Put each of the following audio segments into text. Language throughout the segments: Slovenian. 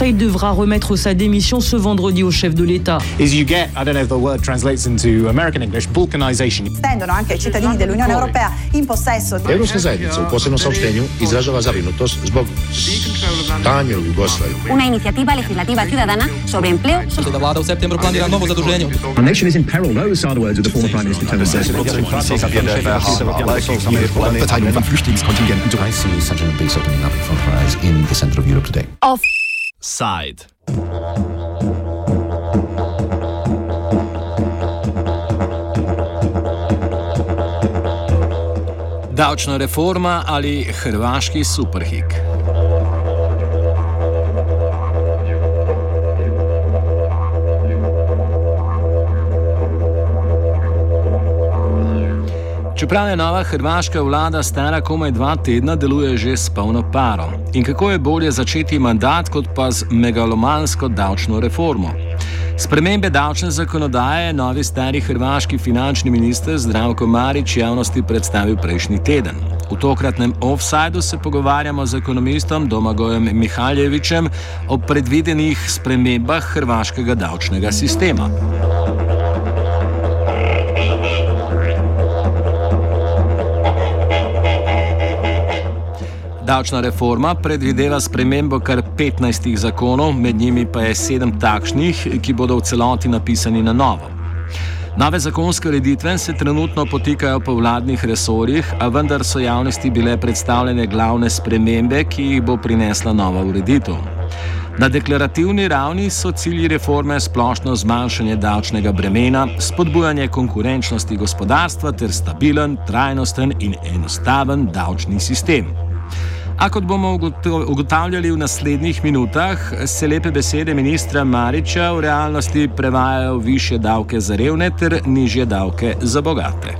Conseil devra remettre sa démission ce vendredi au chef de l'État. Is you get, I don't know if the word translates into American English, balkanization. Stendono anche i cittadini dell'Unione Europea in possesso di... Europska zajednica u posebnom saopštenju izražava zabrinutost zbog stanja u Jugoslaviji. Una iniciativa legislativa ciudadana sobre empleo. Da vlada u septembru planira novo zaduženje. Our nation is in peril. Those are the words of the former Prime Minister Tony Verteilung von Flüchtlingskontingenten. I see Central base opening up for rise in the center of Europe today. Side. Davčna reforma ali hrvaški superhik. Čeprav je nova hrvaška vlada stara komaj dva tedna, deluje že s polno paro. In kako je bolje začeti mandat, kot pa z megalomansko davčno reformo? Spremembe davčne zakonodaje je novi stari hrvaški finančni minister Zdravko Marič javnosti predstavil prejšnji teden. V tokratnem offsajdu se pogovarjamo z ekonomistom Domagojem Mihaljevičem o predvidenih spremembah hrvaškega davčnega sistema. Davčna reforma predvideva spremembo kar 15 zakonov, med njimi pa je sedem takšnih, ki bodo v celoti napisani na novo. Nove zakonske ureditve se trenutno potikajo po vladnih resorjih, a vendar so javnosti bile predstavljene glavne spremembe, ki jih bo prinesla nova ureditev. Na deklarativni ravni so cilji reforme splošno zmanjšanje davčnega bremena, spodbujanje konkurenčnosti gospodarstva ter stabilen, trajnosten in enostaven davčni sistem. A kot bomo ugotavljali v naslednjih minutah, se lepe besede ministra Mariča v realnosti prevajajo v više davke za revne ter nižje davke za bogate.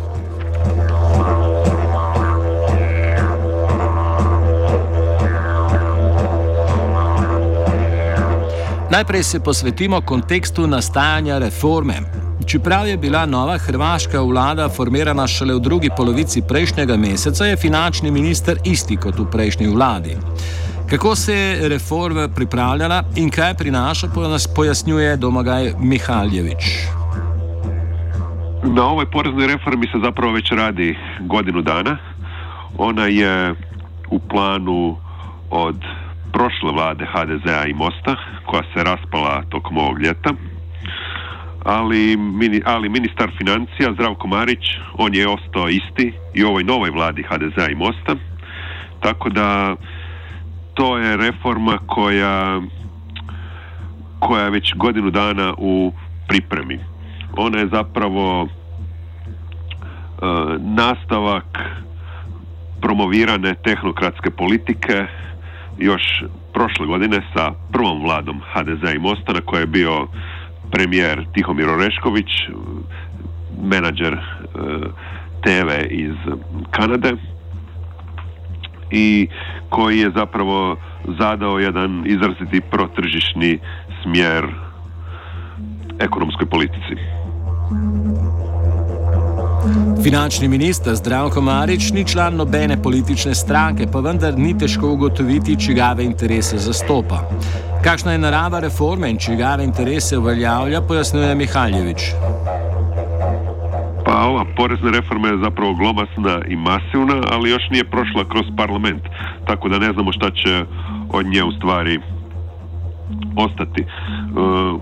Najprej se posvetimo kontekstu nastajanja reforme. Čeprav je bila nova hrvaška vlada formirana šele v drugi polovici prejšnjega meseca, je finančni minister isti kot v prejšnji vladi. Kako se je reforma pripravljala in kaj prinaša, pojasnjuje Domagaj Mihaljević. Na ovoj poreznoj reformi se zapravo već radi godinu dana. Ona je u planu od prošle vlade HDZ-a i Mosta, koja se raspala tokom ovog ljeta ali, ali ministar financija Zdravko Marić, on je ostao isti i u ovoj novoj vladi HDZ-a i Mosta, tako da to je reforma koja koja je već godinu dana u pripremi. Ona je zapravo e, nastavak promovirane tehnokratske politike još prošle godine sa prvom vladom HDZ i Mosta na koje je bio premijer Tihomir Orešković, menadžer e, TV iz Kanade i koji je zapravo zadao jedan izraziti protržišni smjer ekonomskoj politici. Finančni minister Zdravko Marič ni član nobene politične stranke, pa vendar ni težko ugotoviti, čigave interese zastopa. Kakšna je narava reforme in čigave interese uveljavlja, pojasnjuje Mihaljević. Pa ova porezna reforma je zapravo glomazna i masivna, ali još nije prošla kroz parlament, tako da ne znamo šta će od nje u stvari ostati.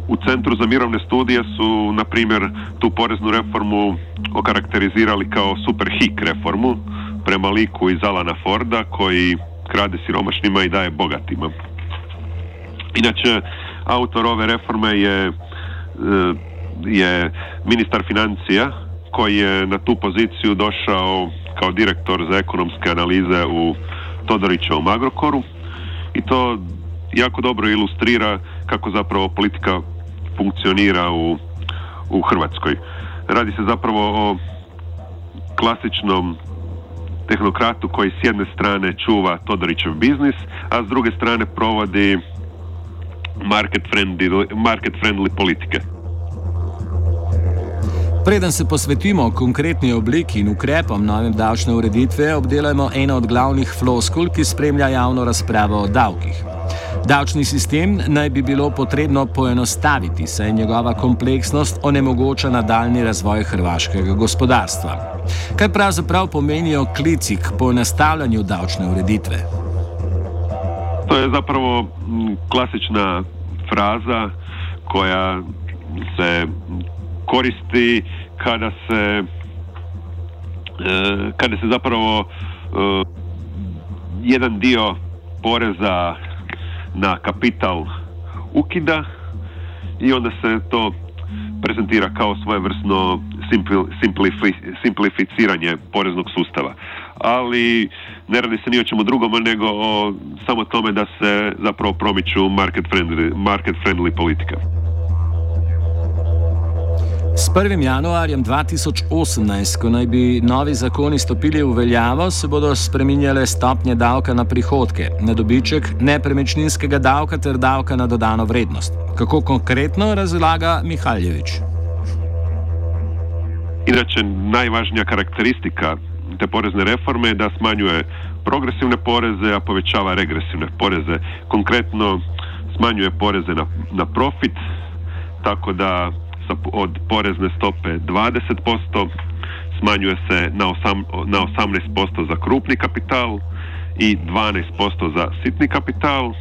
U Centru za mirovne studije su, na primjer, tu poreznu reformu okarakterizirali kao super hik reformu prema liku iz Alana Forda koji krade siromašnima i daje bogatima. Inače, autor ove reforme je, je ministar financija koji je na tu poziciju došao kao direktor za ekonomske analize u Todorićevom Agrokoru i to jako dobro ilustrira kako zapravo politika funkcionira u, u Hrvatskoj. Radi se zapravo o klasičnom tehnokratu koji s jedne strane čuva Todorićev biznis, a s druge strane provodi market friendly, market friendly politike. Preden se posvetimo konkretni obliki in ukrepom nove davčne ureditve, obdelajmo eno od glavnih floskul, ki spremlja javno razpravo o davkih. Davčni sistem naj bi bilo potrebno poenostaviti, saj njegova kompleksnost onemogoča nadaljni razvoj hrvaškega gospodarstva. Kaj pravzaprav pomenijo klici k poenostavljanju davčne ureditve? To je zapravo klasična fraza koja se koristi kada se e, kada se zapravo e, jedan dio poreza na kapital ukida i onda se to prezentira kao svojevrsno simplifi, simplificiranje poreznog sustava. Ali ne radi se ni o čemu drugom nego o samo tome da se zapravo promiču market friendly, market friendly politika. S 1. januarjem 2018, ko naj bi novi zakoni stopili v veljavo, se bodo spreminjale stopnje davka na prihodke, na dobiček, nepremičninskega davka ter davka na dodano vrednost. Kako konkretno razlaga Mihaljevič? Inače, najvažnija karakteristika te porezne reforme je da smanjuje progresivne poreze, a povećava regresivne poreze. Konkretno smanjuje poreze na, na profit, tako da od porezne stope 20%, smanjuje se na, na 18% za krupni kapital i 12% za sitni kapital. E,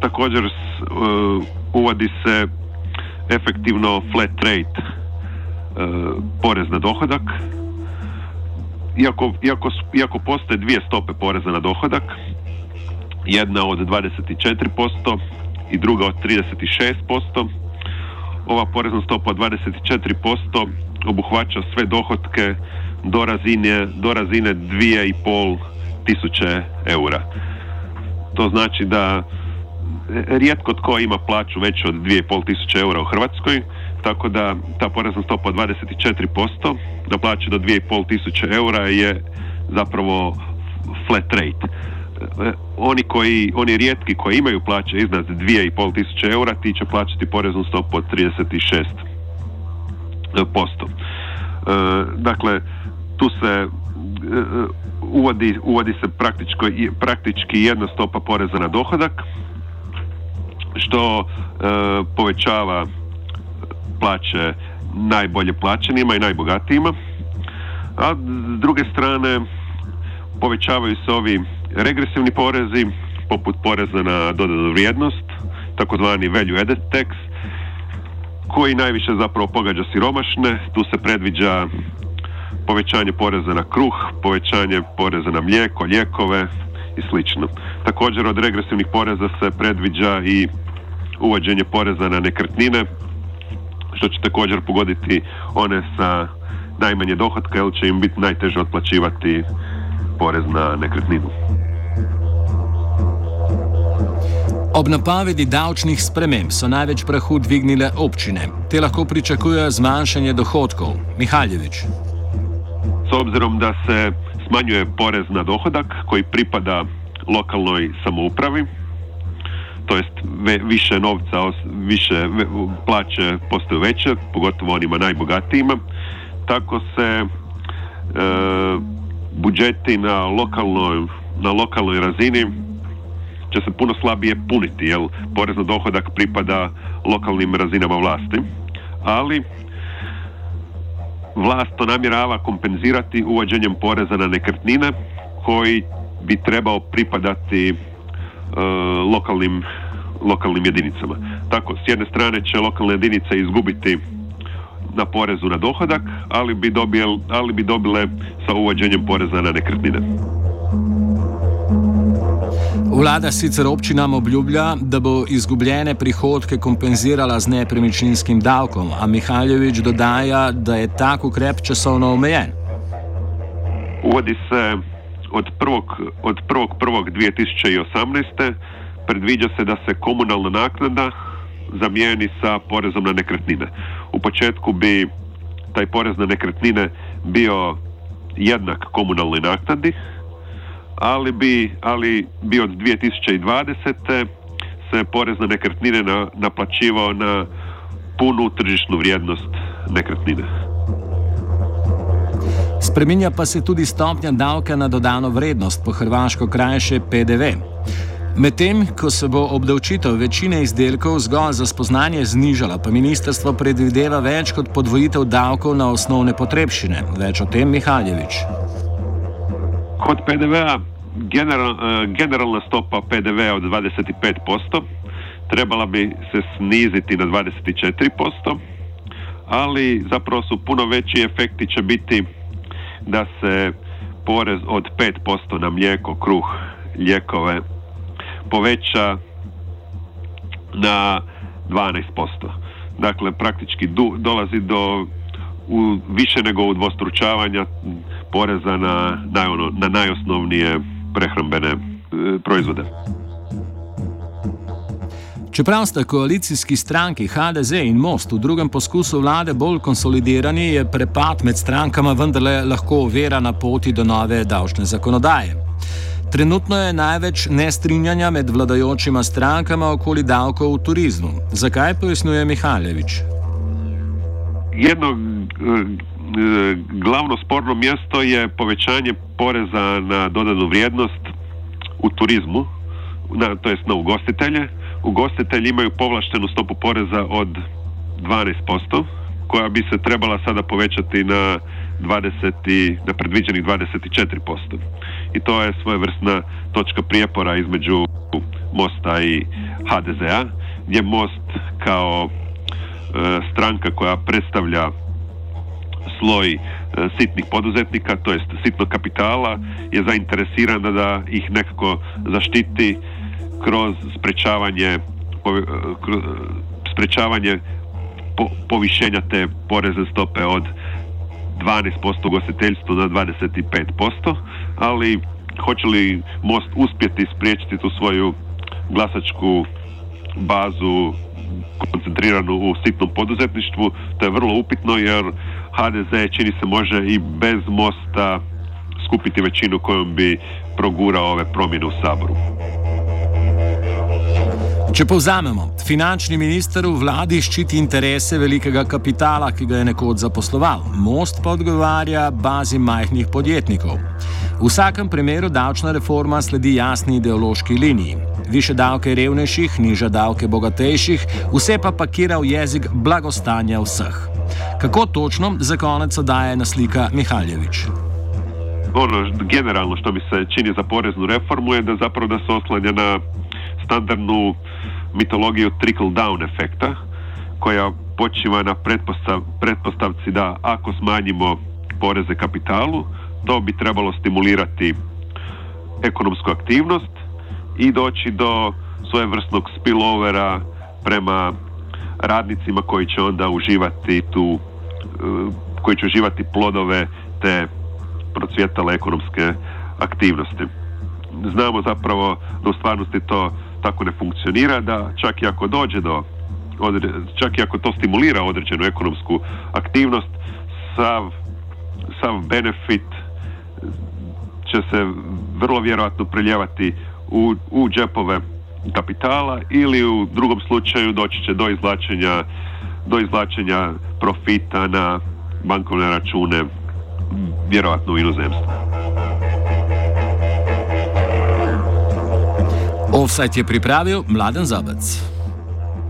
također e, uvodi se efektivno flat rate e, porez na dohodak. Iako, iako, iako postoje dvije stope poreza na dohodak, jedna od 24% i druga od 36%, ova porezna stopa 24% obuhvaća sve dohotke do razine, do razine 2,5 tisuće eura. To znači da rijetko tko ima plaću veću od 2,5 tisuće eura u Hrvatskoj, tako da ta porezna stopa 24% na plaće do 2,5 tisuće eura je zapravo flat rate. E, oni koji, oni rijetki koji imaju plaće iznad 2,5 tisuće eura, ti će plaćati poreznu stopu od 36 posto. E, dakle, tu se e, uvodi, uvodi se praktički, praktički jedna stopa poreza na dohodak, što povećava plaće najbolje plaćenima i najbogatijima, a s druge strane povećavaju se ovi regresivni porezi, poput poreza na dodanu vrijednost, takozvani value added tax, koji najviše zapravo pogađa siromašne. Tu se predviđa povećanje poreza na kruh, povećanje poreza na mlijeko, lijekove i slično. Također od regresivnih poreza se predviđa i uvođenje poreza na nekretnine, što će također pogoditi one sa najmanje dohotka, jer će im biti najteže otplaćivati porez na nekretninu. Ob napovedi davčnih sprememb so največ prahu dvignile občine. Te lahko pričakujejo zmanjšanje dohodkov. Mihaljevič. S obzirom da se smanjuje porez na dohodak koji pripada lokalnoj samoupravi, to jest više novca, više plaće postaju veće, pogotovo onima najbogatijima, tako se e, budžeti na lokalnoj, na lokalnoj razini će se puno slabije puniti, jer porez na dohodak pripada lokalnim razinama vlasti. Ali vlast to namjerava kompenzirati uvođenjem poreza na nekretnine koji bi trebao pripadati e, lokalnim, lokalnim jedinicama. Tako, s jedne strane će lokalne jedinice izgubiti na porezu na dohodak, ali bi, dobijel, ali bi dobile sa uvođenjem poreza na nekretnine. Vlada sicer občinam obljublja, da bo izgubljene prihodke kompenzirala z nepremičninskim davkom, a Mihaljevič dodaja, da je tak ukrep časovno omejen. Uvodi se od 1.1.2018. predviđa se da se komunalna naknada zamijeni sa porezom na nekretnine. U početku bi taj porez na nekretnine bio jednak komunalnoj naknadi, ali bi, ali bi od 2020. se porez na nekretnine na, naplaćivao na punu tržišnu vrijednost nekretnine. Spreminja pa se tudi stopnja davka na dodano vrednost, po hrvaško krajše PDV. Medtem, ko se bo obdavčitev večine izdelkov zgolj za spoznanje znižala, pa ministrstvo predvideva več kot podvojitev davkov na osnovne potrebščine. Več o tem Mihaljevič. Kod PDV-a general, generalna stopa PDV od 25%, trebala bi se sniziti na 24%, ali zapravo su puno veći efekti će biti da se porez od 5% na mlijeko, kruh, lijekove poveća na 12%. Dakle, praktički du, dolazi do u, više nego udvostručavanja poreza na, na, ono, na najosnovnije prehrambene e, proizvode. Čeprav sta koalicijski stranki HDZ in Most v drugem poskusu vlade bolj konsolidirani, je prepad med strankama vendarle lahko vera na poti do nove davčne zakonodaje. Trenutno je največ nestrinjanja med vladajočima strankama okoli davkov v turizmu. Zakaj pojasnjuje Mihaljevič? Jedno glavno sporno mjesto je povećanje poreza na dodanu vrijednost u turizmu, na, to jest na ugostitelje. Ugostitelji imaju povlaštenu stopu poreza od 12%, koja bi se trebala sada povećati na 20, na predviđenih 24%. I to je svojevrsna točka prijepora između Mosta i HDZ-a, gdje Most kao e, stranka koja predstavlja sloj e, sitnih poduzetnika, to jest sitnog kapitala, je zainteresirana da ih nekako zaštiti kroz sprečavanje e, kroz sprečavanje po, povišenja te porezne stope od 12% ugostiteljstvu na 25%, ali hoće li Most uspjeti spriječiti tu svoju glasačku bazu koncentriranu u sitnom poduzetništvu, to je vrlo upitno jer HDZ čini se može i bez Mosta skupiti većinu kojom bi progurao ove promjene u Saboru. Če povzamemo, finančni minister v vladi ščiti interese velikega kapitala, ki ga je nekoč zaposloval, most pa odgovarja bazi majhnih podjetnikov. V vsakem primeru davčna reforma sledi jasni ideološki liniji. Više davke revnejših, niža davke bogatejših, vse pa pakira v jezik blagostanja vseh. Kako točno za konec daje naslika Mihaljevič? Ono, generalno što mi se čini za poreznu reformu je da zapravo da se oslanja na standardnu mitologiju trickle down efekta koja počiva na pretpostav, pretpostavci da ako smanjimo poreze kapitalu, to bi trebalo stimulirati ekonomsku aktivnost i doći do svojevrsnog spillovera prema radnicima koji će onda uživati tu eh, koji će uživati plodove te procvjetale ekonomske aktivnosti. Znamo zapravo da u stvarnosti to tako ne funkcionira, da čak i ako dođe do čak i ako to stimulira određenu ekonomsku aktivnost, sav, sav benefit će se vrlo vjerojatno preljevati u, u džepove kapitala ili u drugom slučaju doći će do izvlačenja do izvlačenja profita na bankovne račune vjerojatno u inozemstvu. Offside je pripravil Mladen Zabec.